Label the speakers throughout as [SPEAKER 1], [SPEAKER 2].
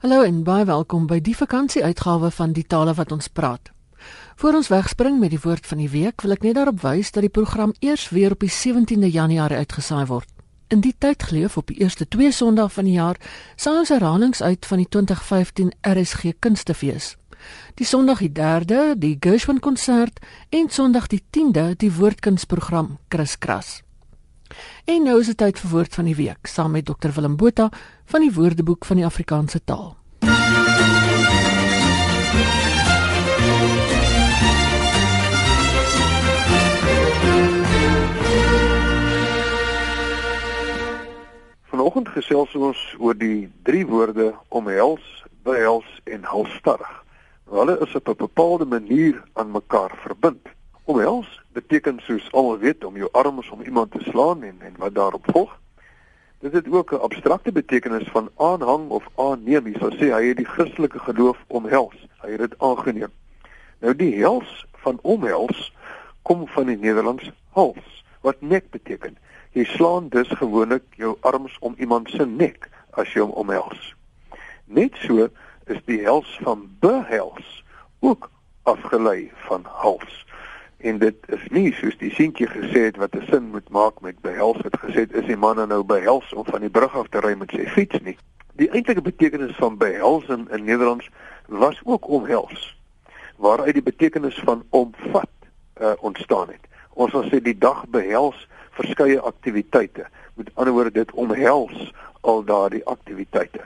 [SPEAKER 1] Hallo en baie welkom by die vakansieuitgawe van die tale wat ons praat. Voor ons wegspring met die woord van die week, wil ek net daarop wys dat die program eers weer op die 17de Januarie uitgesaai word. In die tyd geleef op die eerste 2 Sondae van die jaar, saai ons herhalings uit van die 2015 RSG Kunstefees. Die Sondag die 3de, die Gershwin konsert en Sondag die 10de, die woordkunsprogram Kris Kras. En nou is dit tyd vir woord van die week saam met Dr Willem Botha van die Woordeboek van die Afrikaanse taal.
[SPEAKER 2] Vanoggend gesels ons oor die drie woorde omhels, behels en halstarrig. Hulle is op 'n bepaalde manier aan mekaar verbind. Omhels beteken soos almal weet om jou arms om iemand te slaan en en wat daarop volg. Dit het ook 'n abstrakte betekenis van aanhang of aanneem. Jy sal sê hy het die Christelike geloof omhels. Hy het dit aangeneem. Nou die hels van omhels kom van die Nederlands hals wat nek beteken. Jy slaan dus gewoonlik jou arms om iemand se nek as jy hom omhels. Net so is die hels van behels ook afgelei van hals en dit is nie soos die seentjie gesê het wat 'n sin moet maak met behels het gesê is die man nou behels om van die brug af te ry met sy fiets nie? Die eintlike betekenis van behels in, in Nederlands was ook omhels waaruit die betekenis van omvat uh, ontstaan het. Ons sal sê die dag behels verskeie aktiwiteite. Met ander woorde dit omhels al daardie aktiwiteite.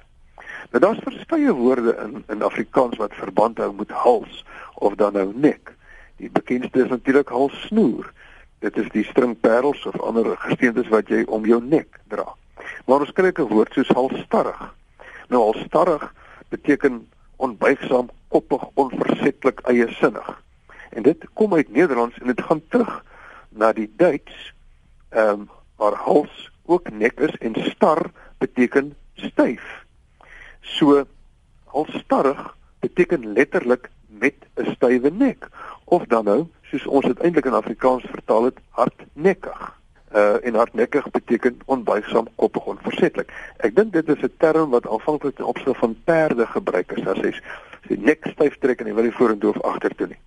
[SPEAKER 2] Nou daar's verskeie woorde in in Afrikaans wat verband hou met hals of dan nou nek Die bekendste is natuurlik halssnoer. Dit is die stringperels of ander gesteentes wat jy om jou nek dra. Maar ons kry 'n woord soos halsstarrig. Nou halsstarrig beteken onbuigsaam, koppig, onversettelik, eiesinnig. En dit kom uit Nederlands en dit gaan terug na die Duits ehm um, waar hals ook nek is en star beteken styf. So halsstarrig beteken letterlik met 'n stywe nek of dan nou soos ons dit eintlik in Afrikaans vertaal het hardnekkig. Uh en hardnekkig beteken onbuigsaam, koppig, onversettelik. Ek dink dit is 'n term wat aanvanklik ten opsigte van perde gebruik is as hy sy nek styf trek en hy wil nie vorentoe of agtertoe nie.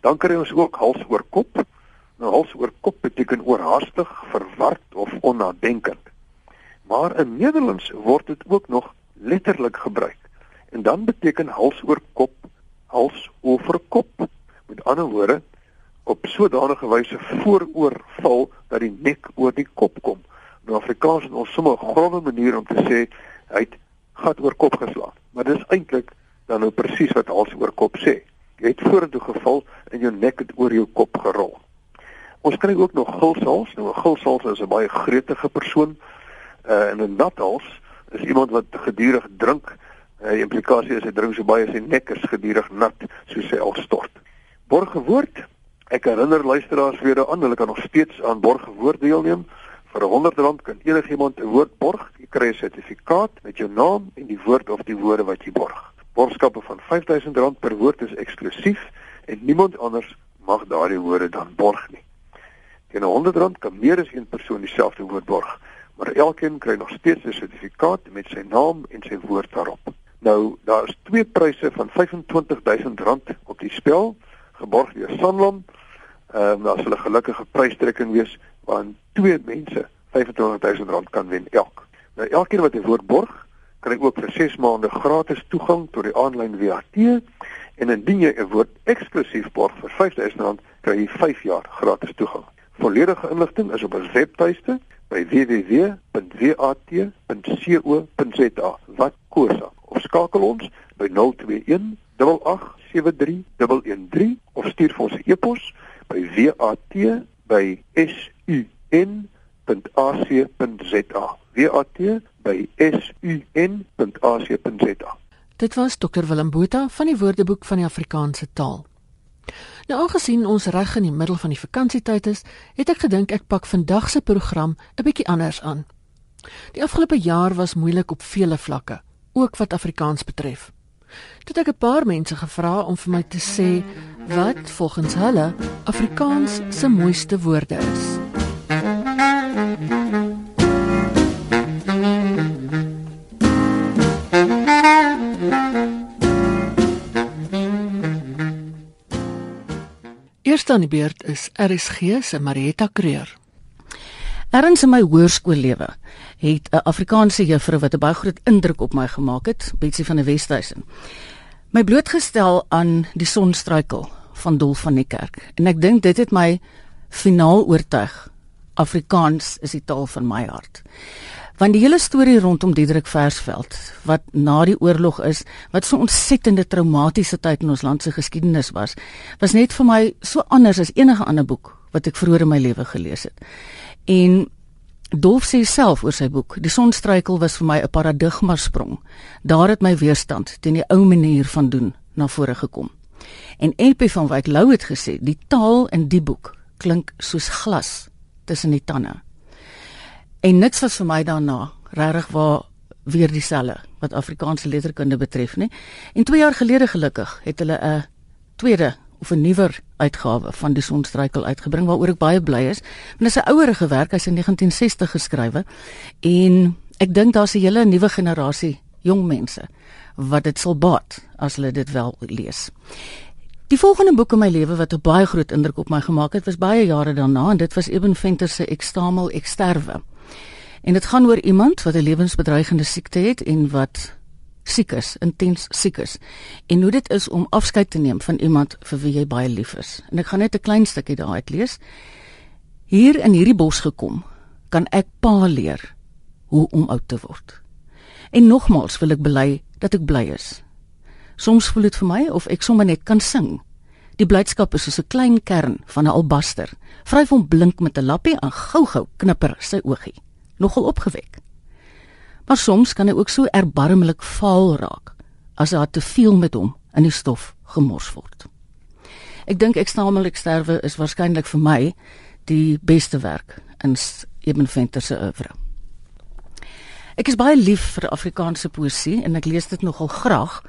[SPEAKER 2] Dan kry ons ook hals oor kop. Nou hals oor kop beteken oorhaastig, verward of onnadenkend. Maar in Nederlands word dit ook nog letterlik gebruik. En dan beteken hals oor kop hals oor kop. Met ander woorde, op sodanige wyse vooroorval dat die nek oor die kop kom. Nou Afrikaans het ons sommer 'n gronde manier om te sê hy het gat oor kop geslaan. Maar dis eintlik dan nou presies wat hals oor kop sê. Jy het vorentoe geval en jou nek het oor jou kop gerol. Ons kry ook nog gulshals. Nou 'n gulshals is 'n baie gretige persoon. Uh en 'n nathals is iemand wat gedurig drink. Die implikasie is hy drink so baie sy nek is gedurig nat soos hy al stort. Borgewoord. Ek herinner luisteraars weer aan, hulle kan nog steeds aan Borgewoord deelneem. Vir R100 kan enigiemand 'n woord borg. Jy kry 'n sertifikaat met jou naam en die woord of die woorde wat jy borg. Borgskappe van R5000 per woord is eksklusief en niemand anders mag daardie woorde dan borg nie. Teen R100 kan meer as een persoon dieselfde woord borg, maar elkeen kry nog steeds 'n sertifikaat met sy naam en sy woord daarop. Nou, daar is twee pryse van R25000 op die spel geborg deur Sanlam. Ehm um, daar's 'n gelukkige prystrekking wees waarin twee mense R25000 kan wen elk. Nou elkeen wat 'n woord borg, kry ook vir 6 maande gratis toegang tot die aanlyn WHT en indien jy 'n woord eksklusief borg vir R5000, kry jy 5 jaar gratis toegang. Volledige inligting is op ons webtuiste by www.wat.co.za. Wat kosa of skakel ons by 021 87313 of stuur vir ons 'n e-pos by wat@sun.ac.za. wat@sun.ac.za.
[SPEAKER 1] Dit was Dr Willem Botha van die Woordeboek van die Afrikaanse taal. Nou aangesien ons reg in die middel van die vakansietyd is, het ek gedink ek pak vandag se program 'n bietjie anders aan. Die afgelope jaar was moeilik op vele vlakke, ook wat Afrikaans betref. Toe het ek 'n paar mense gevra om vir my te sê wat volgens hulle Afrikaans se mooiste woorde is. Eerste aan die beurt is RSG se Marieta Kreur.
[SPEAKER 3] Erns in my hoërskoollewe het 'n Afrikaanse juffrou wat 'n baie groot indruk op my gemaak het, Betsy van der Westhuizen. My blootgestel aan die sonstruikel van Dolf van die Kerk en ek dink dit het my finaal oortuig Afrikaans is die taal van my hart. Want die hele storie rondom Diederik Versveld wat na die oorlog is, wat so ontsettende traumatiese tyd in ons land se geskiedenis was, was net vir my so anders as enige ander boek wat ek vroeër in my lewe gelees het. En Dolf sê self oor sy boek, die sonstruikel was vir my 'n paradigma sprong. Daar het my weerstand teen die ou manier van doen na vore gekom. En EP van Wyk Lou het gesê, die taal in die boek klink soos glas tussen die tande. En niks was vir my daarna regtig waar weer dieselfde wat Afrikaanse letterkunde betref nie. En 2 jaar gelede gelukkig het hulle 'n tweede of 'n nuwer uitgawe van die Sonstruikel uitgebring waaroor ek baie bly is. Want dit is 'n ouerige werk, hy's in 1960 geskrywe en ek dink daar's 'n hele nuwe generasie jong mense wat dit sal baat as hulle dit wel lees. Die volgende boek in my lewe wat 'n baie groot indruk op my gemaak het, was baie jare daarna en dit was Eben Venter se Ekstamel Eksterwe. En dit gaan oor iemand wat 'n lewensbedreigende siekte het en wat siek is, intens siek is. En hoe dit is om afskeid te neem van iemand vir wie jy baie lief is. En ek gaan net 'n klein stukkie daaruit lees. Hier in hierdie bos gekom, kan ek pa leer hoe om oud te word. En nogmaals wil ek bely dat ek bly is. Soms voel dit vir my of ek sommer net kan sing. Die blydskap is soos 'n klein kern van 'n albaster. Vryf hom blink met 'n lappie en gou-gou knipper sy oogie nogal opgewek. Maar soms kan hy ook so erbarmelik vaal raak as daar te veel met hom in die stof gemors word. Ek dink ek staamlik sterwe is waarskynlik vir my die beste werk in Eben Venter se oeuvre. Ek is baie lief vir Afrikaanse poësie en ek lees dit nogal graag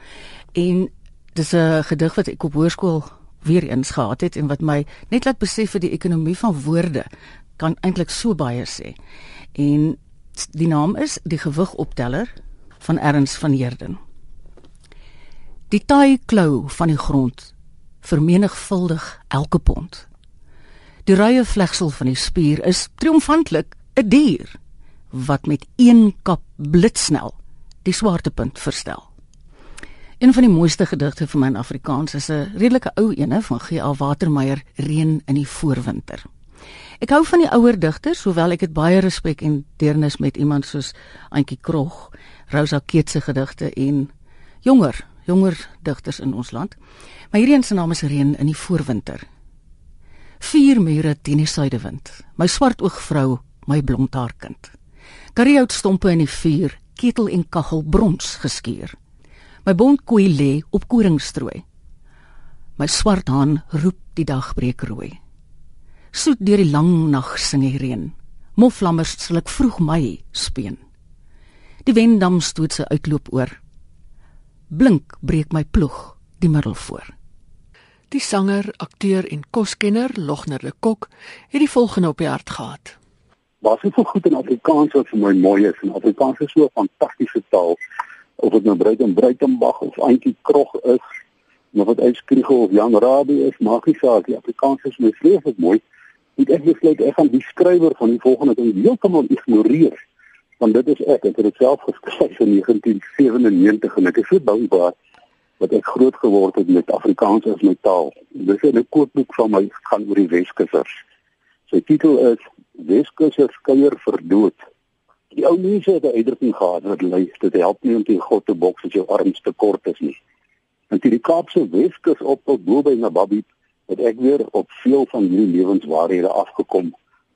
[SPEAKER 3] en dis 'n gedig wat ek op hoërskool weer eens gehad het en wat my net laat besef vir die ekonomie van woorde kan eintlik so baie sê en die naam is die gewigopteller van Erns van Heerden. Die taai klou van die grond vermenigvuldig elke pond. Die rye vlegsel van die spier is triomfantlik 'n dier wat met een kap blitsnel die swaartepunt verstel. Een van die mooiste gedigte van my in Afrikaans is 'n redelike ou ene van G.A. Watermeyer Reën in die voorwinter. Ek hou van die ouer digters, hoewel ek het baie respek en deernis met iemand soos Antjie Krog, Rosa Keet se gedigte en jonger, jonger digters in ons land. Maar hierdie een se naam is Reën in die voorwinter. Vier mure teen die suidewind. My swart oog vrou, my blond haar kind. Karieout stompe in die vuur, ketel en kaggel brons geskuur. My bond koei lê op koringstrooi. My swart haan roep die dagbreek rooi soet deur die lang nag sing die reën. Moflammers sal ek vroeg my speen. Die wendam stoot sy uitloop oor. Blink breek my ploeg die middel voor.
[SPEAKER 1] Die sanger, akteur en koskenner Logner de Kok het die volgende op die hart gehad.
[SPEAKER 4] Waar is so goed in Afrikaans wat vir my mooi is en Afrikaans is so 'n fantastiese taal. Of dit nou Breiten Breitenbach of Antjie Krog is, of dit Uitskriegel of Jan Rabie is, maak nie saak, die Afrikaans is my vreeslik mooi het ek besluit ek gaan die skrywer van die volgende ding heeltemal ignoreer want dit is ek ek het dit self geskryf in 1997 en ek is so dankbaar dat ek groot geword het met Afrikaans as my taal. Dis 'n kookboek van my gaan oor die Weskussers. Sy titel is Weskussers kuier vir dood. Die ou mense het 'n uitdrukking gehad wat lui dit help nie om teen God te boks as jou arms te kort is nie. En die Kaapse Weskus op tot bo by Nababi het ek weer op veel van hierdie lewenswaarhede afgekom.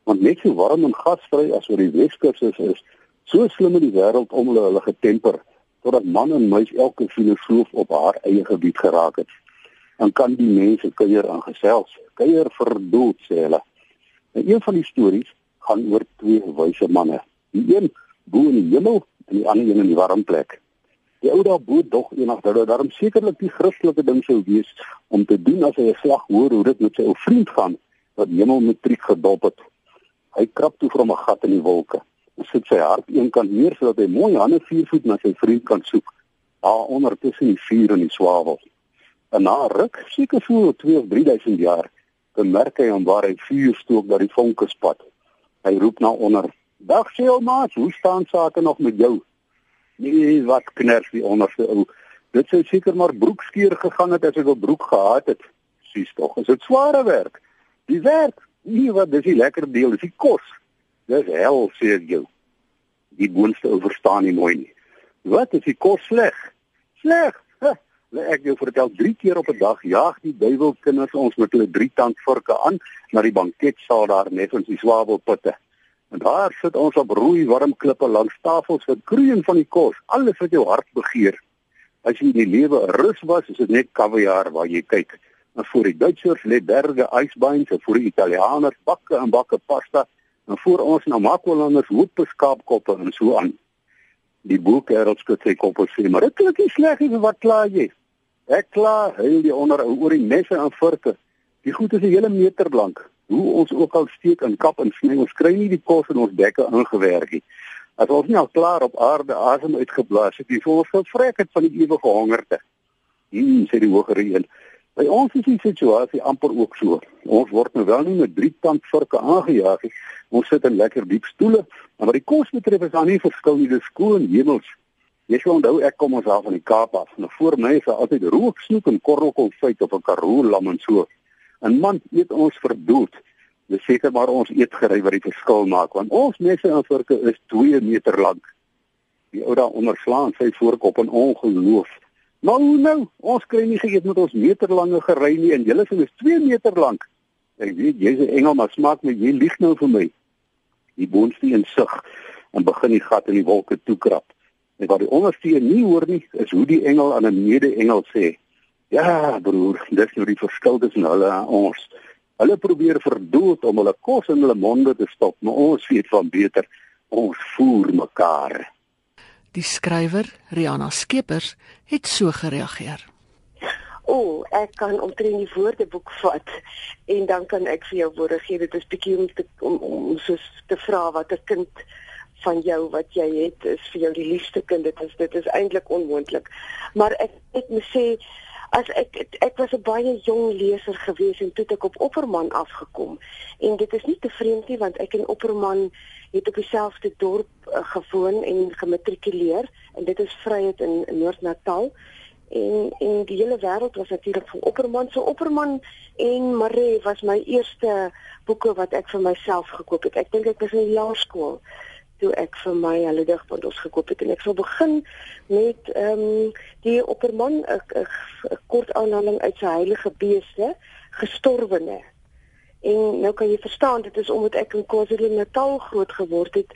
[SPEAKER 4] Want net so warm en gasvry as wat die Weskus is is so slim in die wêreld om hulle hulle getemper totdat man en meis elke filosoof op haar eie gebied geraak het. Dan kan die mense kuier aan gesels kuier verdoet sê hulle. En een van die stories gaan oor twee wyse manne. Die een bo in die hemel en die ander een in die warm plek Die ou daar boet dog eendag dat dit daarom sekerlik die Christelike ding sou wees om te doen as hy 'n slag hoor hoe dit met sy ou vriend gaan wat hemel matriek gedop het. Hy krap toe van 'n gat in die wolke. Hy sit sy hart eenkant neer sodat hy mooi hande vier voet na sy vriend kan soek. Daar onder tussen die vuur en die swavel. En na ruk, seker so 2 of 3000 jaar, bemerk hy hom waar hy vuur stook dat die vonke spat. Hy roep na onder: "Dag Seelmaas, hoe staan sake nog met jou?" Nee, wat kners die onderste ou. Dit sou seker maar broekskeur gegaan het as ek 'n broek gehad het. Sies tog, is dit sware werk. Die werk, nie wat dis die lekker deel, dis die kos. Dis hel sê ek jou. Die boonste ou verstaan nie mooi nie. Wat is die kos sleg? Sleg. Lê ek jou vertel 3 keer op 'n dag jaag die duiwel kinders ons met hulle drie tand vorke aan na die banketsaal daar net ons die swabelputte. En daar sit ons op rooi warm klippe langs tafels vir kroeien van die kos, alles wat jou hart begeer. As jy in die lewe rus was, is dit net kaviaar waar jy kyk. En vir die Duitsers lê berge ysbeins, en vir die Italianers bakke en bakke pasta, en vir ons Namakolanders hoop skaapkoppe en so aan. Die boekheld skud sy kop en sê, "Maar dit klink nie sleg nie, wat kla jy?" Ek kla, hy die onder oor die messe en vorke. Die goed is 'n hele meter lank hoe ons ook al steek en kap en sny, ons kry nie die kos in ons bekke ingewerk nie. As ons nie al klaar op aarde asem uitgeblaas het, die voels sal vrek het van die ewige hongerte. Hier sê die hogere een. By ons is die situasie amper ook so. Ons word nou wel nie met drie tand virke aangejaag nie. Ons sit in lekker diep stoele, maar wat die kos betref is daar nie verskil nie. Dis skoon hemels. Jy sê onthou ek kom ons af van die Kaap af. Nou voor my is altyd rooksnoek en korrelkonfyt of 'n karoo lam en so. 'n man eet ons verdoet. Dis seker maar ons eetgery wat die verskil maak want ons messe en vorke is 2 meter lank. Die ou daar onderslaan sy voorkop in ongeloof. Maar hoe nou? Ons kry nie geëet met ons meterlange gery nie en julle sê is 2 meter lank. Ek weet jy's 'n engel maar smaak my jy lieg nou vir my. Die boonste in sug en begin die gat in die wolke toekrap. En wat die onderste nie hoor nie is hoe die engel aan 'n mede-engel sê: Ja, broer, dis nou die verskil tussen hulle en ons. Hulle probeer verdoet om hulle kos in hulle monde te stop, maar ons weet van beter. Ons voer mekaar.
[SPEAKER 1] Die skrywer, Rihanna Skeepers, het so gereageer.
[SPEAKER 5] O, oh, ek kan omtrent die woordeboek vat en dan kan ek vir jou woorde gee. Dit is bietjie om te om, om soos te vra wat 'n kind van jou wat jy het is vir jou die liefste kind. Dit is dit is eintlik onmoontlik. Maar ek ek moet sê as ek ek was 'n baie jong leser gewees en toe ek op Opperman afgekom. En dit is nie te vreemd nie want ek en Opperman het op dieselfde dorp uh, gewoon en gematrikuleer. En dit is Vryheid in, in Noord-Natal. En en die hele wêreld was natuurlik van Opperman. So Opperman en Maree was my eerste boeke wat ek vir myself gekoop het. Ek dink ek was in laerskool toe ek vir my hulle digbundels gekoop het en ek sal begin met ehm um, die opperman 'n kort aanhaling uit sy heilige beeste gestorwene. En nou kan jy verstaan dit is omdat ek in KwaZulu-Natal groot geword het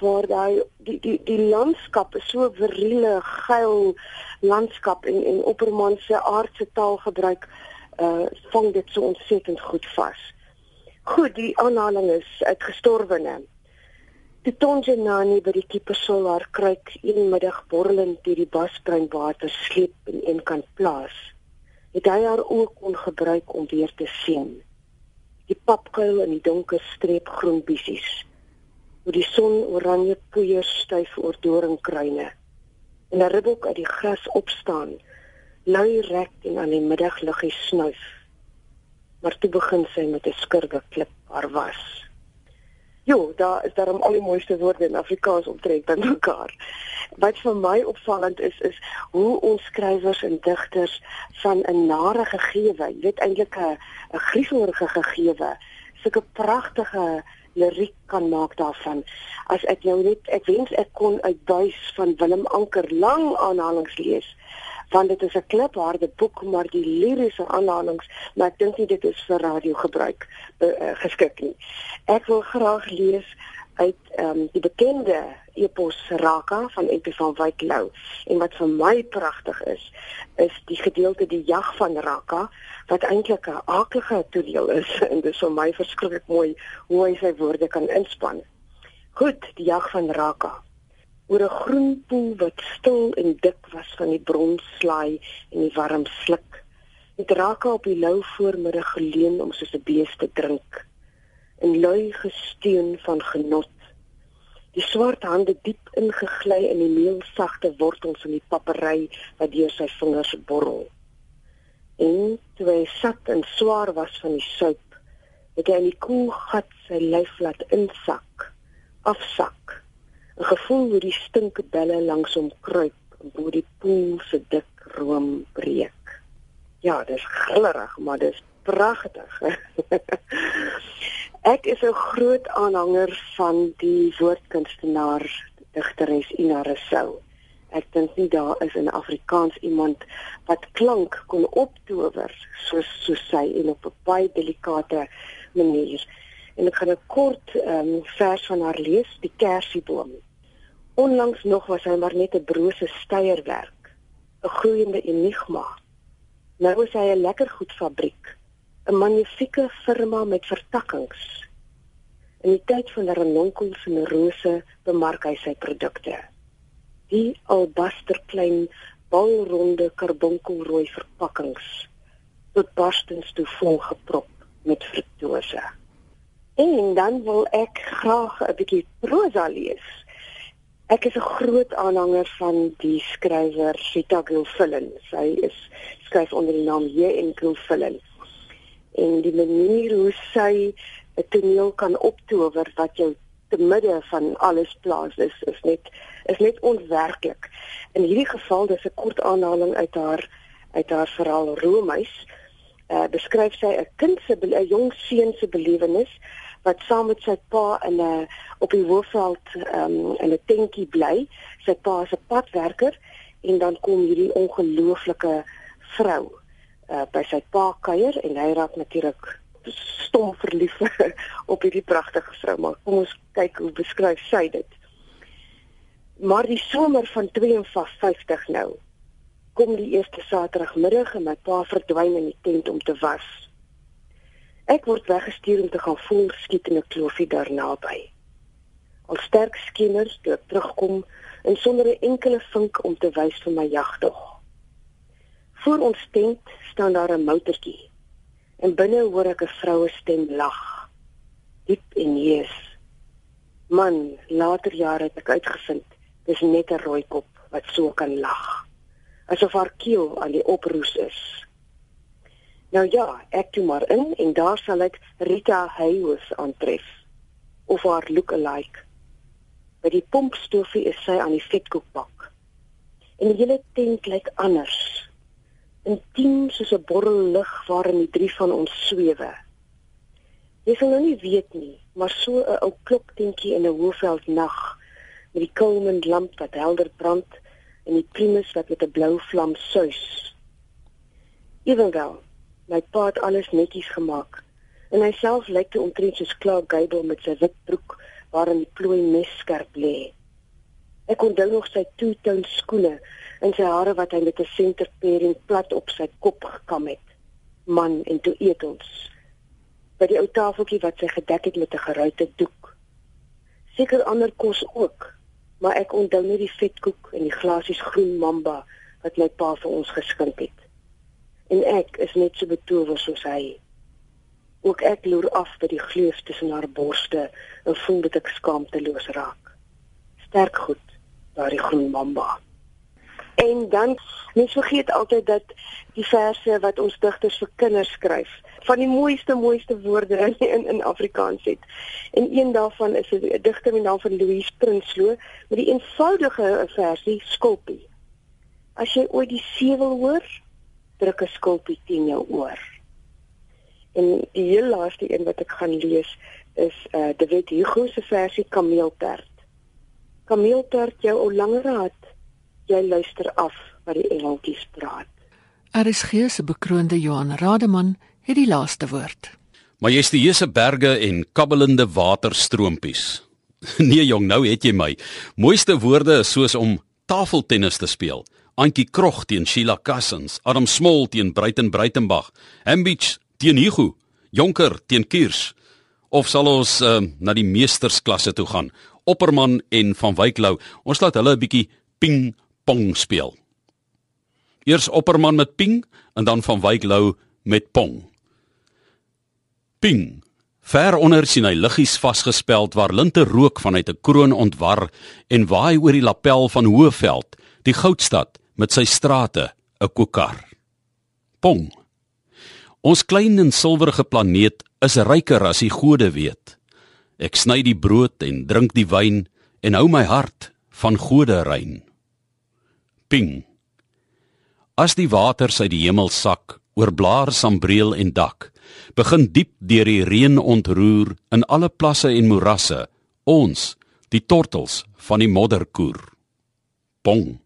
[SPEAKER 5] waar daai die die die landskap is so viriele geil landskap en en opperman se aardse taal gebruik uh vang dit so ontsettend goed vas. Goed, die aanhaling is uit gestorwene. Die Tonjanani by die Kiepersol haar kruik een middag borrelend deur die basbruin water sleep in een kant plaas. Het hy haar ook kon gebruik om weer te sien. Die papkuil in die donker streep groen bissies. Hoe die son oranje poeier styf oor doringkruine. En 'n ribbok uit die gras opstaan, lui rek en aan die middagliggie snuif. Maar toe begin sy met 'n skurwe klip haar was. Jo, daar is daarom al die mooiste woorde in Afrikaans omtrent by mekaar. Wat vir my opvallend is is hoe ons skrywers en digters van 'n nare gegewe, jy weet eintlik 'n 'n griefelige gegewe, sulke pragtige liriek kan maak daarvan. As ek jou net ek wens ek kon uit buis van Willem Anker lang aanhalings lees want dit is 'n klipharde boek maar die liriese aanhalings maar ek dink nie dit is vir radio gebruik uh, geskik nie. Ek wil graag lees uit ehm um, die bekende epos Raka van Epie van Wyk Lou en wat vir my pragtig is is die gedeelte die jag van Raka wat eintlik 'n aardige toneel is en dit is vir my verskriklik mooi hoe hy sy woorde kan inspann. Goed, die jag van Raka oor 'n groen poel wat stil en dik was van die bronslaai en die warm sluk. Het Raka op die lou voormiddag geleun om soos 'n bees te drink. In lui gesteun van genot. Die swart hande diep ingegly in die meelsagte wortels van die papery wat deur sy vingers borrel. En toe hy sat en swaar was van die soup, Het hy in die koel gat sy lyf laat insak, afsak. 'n Gevoel hoe die stinkbelle langs hom kruip en bo die poel se dik room breek. Ja, dis grillerig, maar dis pragtig. Ek is 'n groot aanhanger van die woordkunstenaar digteres Ina Rousseau. Ek dink nie daar is in Afrikaans iemand wat klank kon optower soos soos sy en op 'n baie delikate manier. En ek gaan 'n kort um, vers van haar lees, Die Kersieboom. Onlangs nog was hy maar net 'n brose steierwerk, 'n groeiende enigma. Nou is hy 'n lekker goed fabriek, 'n magnifieke firma met vertakkings. In die tyd van ranonkels en rose bemark hy sy produkte die albaster klein balronde karbonkelrooi verpakkings tot barstens toe vol geprop met fruktose. En dan wil ek graag 'n bietjie prosa lees. Ek is 'n groot aanhanger van die skrywer Sita Gilfillan. Sy is skryf onder die naam J.N. Gilfillan. En die manier hoe sy 'n toneel kan optower wat jou te midde van alles plaas is is net is net onwerklik. In hierdie geval dis 'n kort aanhaling uit haar uit haar verhaal Romeis. Uh beskryf sy 'n kind se 'n jong seun se belewenis wat saam met sy pa in 'n op die hoofveld um, in 'n tentjie bly. Sy pa is 'n padwerker en dan kom hierdie ongelooflike vrou uh by sy pa kuier en hy raak natuurlik stom verlief op hierdie pragtige vrou maar kom ons kyk hoe beskryf sy dit Maar die somer van 52 nou kom die eerste Saterdagmiddag en my pa verdwyn in die tent om te was. Ek word weggestuur om te gaan voel skiet in 'n kloofie daar naby. Al sterk skemers toe terugkom en sonder 'n enkele vink om te wys vir my jagtog. Voor ons tent staan daar 'n motortjie. En binne hoor ek 'n vroue stem lag. Diep en hees. Man, later jare het ek uitgevind Dis net 'n rooi kop wat so kan lag. Asof haar keel aan die oproes is. Nou ja, ek toe maar in en daar sal ek Rita Hayes aantref of haar look-alike. By die pompstofie is sy aan die vetkoekbak. En die hele tent lyk anders. Intiem soos 'n borrel lig waarin die drie van ons swewe. Jy sal nou nie weet nie, maar so 'n ou kloktentjie in 'n hoofveld nag met die Coleman lamp wat helder brand en die primus wat met 'n blou vlam suis. Ewenwel, my pa het alles netjies gemaak en hy self lyk te omtrent soos Clark Gable met sy wit broek waarin die plooi mes skerp lê. Ek onthou nog sy two-tone skoene en sy hare wat hy met 'n centerpering plat op sy kop gekam het. Man en toe eet ons by die ou tafeltjie wat sy gedek het met 'n geruite doek. Seker ander kos ook, maar ek onthou net die vetkoek en die glasies groen mamba wat my pa vir ons geskink het. En ek is net so betower soos hy. Ook ek loer af by die gleuf tussen haar borste en voel dat ek skaamteloos raak. Sterk goed, daardie groen mamba. En dan mens vergeet altyd dat die verse wat ons digters vir kinders skryf, van die mooiste mooiste woorde in in, Afrikaans het. En een daarvan is 'n digter met naam van Louise Prinsloo met die eenvoudige versie Skulpie. As jy ooit die seewil hoor, druk 'n skulpie teen jou oor. En die heel laaste een wat ek gaan lees is uh eh, David Hugo se versie Kameelperd. Kameelperd jou ou langer raad jy luister af wat die engeltjies praat.
[SPEAKER 1] RSG se bekroonde Johan Rademan het die laaste woord.
[SPEAKER 6] Majesteuse berge en kabbelende waterstroompies. Nee jong, nou het jy my. Mooiste woorde is soos om tafeltennis te speel. Antjie Krog teen Sheila Cousins, Adam Smol teen Bruiten Bruitenberg, Hambich teen Hugo, Jonker teen Kiers. Of sal ons uh, na die meestersklasse toe gaan? Opperman en Van Wyk Lou. Ons laat hulle 'n bietjie ping pong speel. Eers Opperman met ping en dan van Wyk Lou met pong. Ping. Ver onder sien hy liggies vasgespeld waar linte rook vanuit 'n kroon ontwar en waai oor die lapel van Hoëveld, die goudstad met sy strate, 'n kokar. Pong. Ons klein en silwerige planeet is ryker as die gode weet. Ek sny die brood en drink die wyn en hou my hart van gode rein. Ping. As die waters uit die hemel sak oor blaar sambreel en dak, begin diep deur die reën ontroer in alle plasse en morasse ons die tortels van die modderkoer. Pong.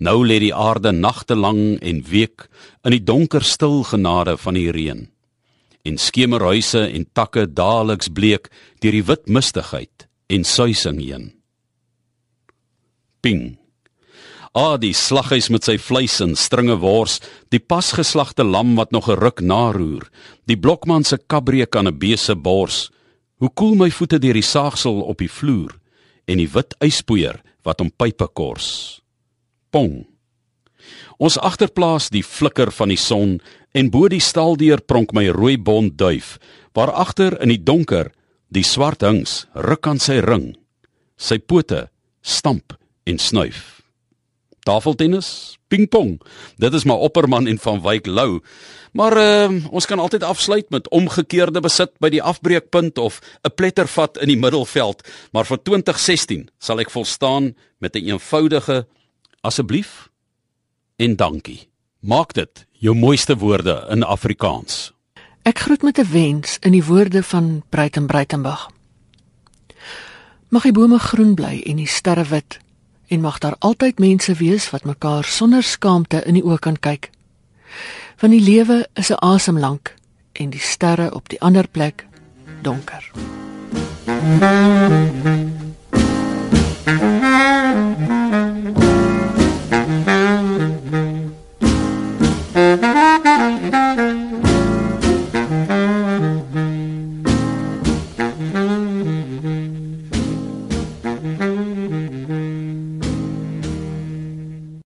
[SPEAKER 6] Nou lê die aarde nagte lang en week in die donker stil genade van die reën. En skemerhuise en takke daaliks bleek deur die wit mistigheid en suising heen. Ping. Ah, die slaghuis met sy vleis en stringe wors, die pasgeslagte lam wat nog 'n ruk naroer, die blokman se kabreek aan 'n bese bors. Hoe koel my voete deur die saagsel op die vloer en die wit yspoeier wat om pype kors. Pong. Ons agterplaas die flikker van die son en bo die staldeur pronk my rooi bont duif, waar agter in die donker die swart hings ruk aan sy ring. Sy pote stamp en snuif tafeltennis, pingpong. Dit is maar Opperman en van Wyk Lou. Maar uh, ons kan altyd afsluit met omgekeerde besit by die afbreekpunt of 'n plettervat in die middelveld, maar vir 2016 sal ek volstaan met 'n een eenvoudige asseblief en dankie. Maak dit jou mooiste woorde in Afrikaans.
[SPEAKER 1] Ek groet met 'n wens in die woorde van Breiten Breitenberg. Mag die bome groen bly en die sterre wit en mag daar altyd mense wees wat mekaar sonder skaamte in die oë kan kyk. Want die lewe is 'n asem lank en die sterre op die ander plek donker. Mm-hmm. Mm-hmm.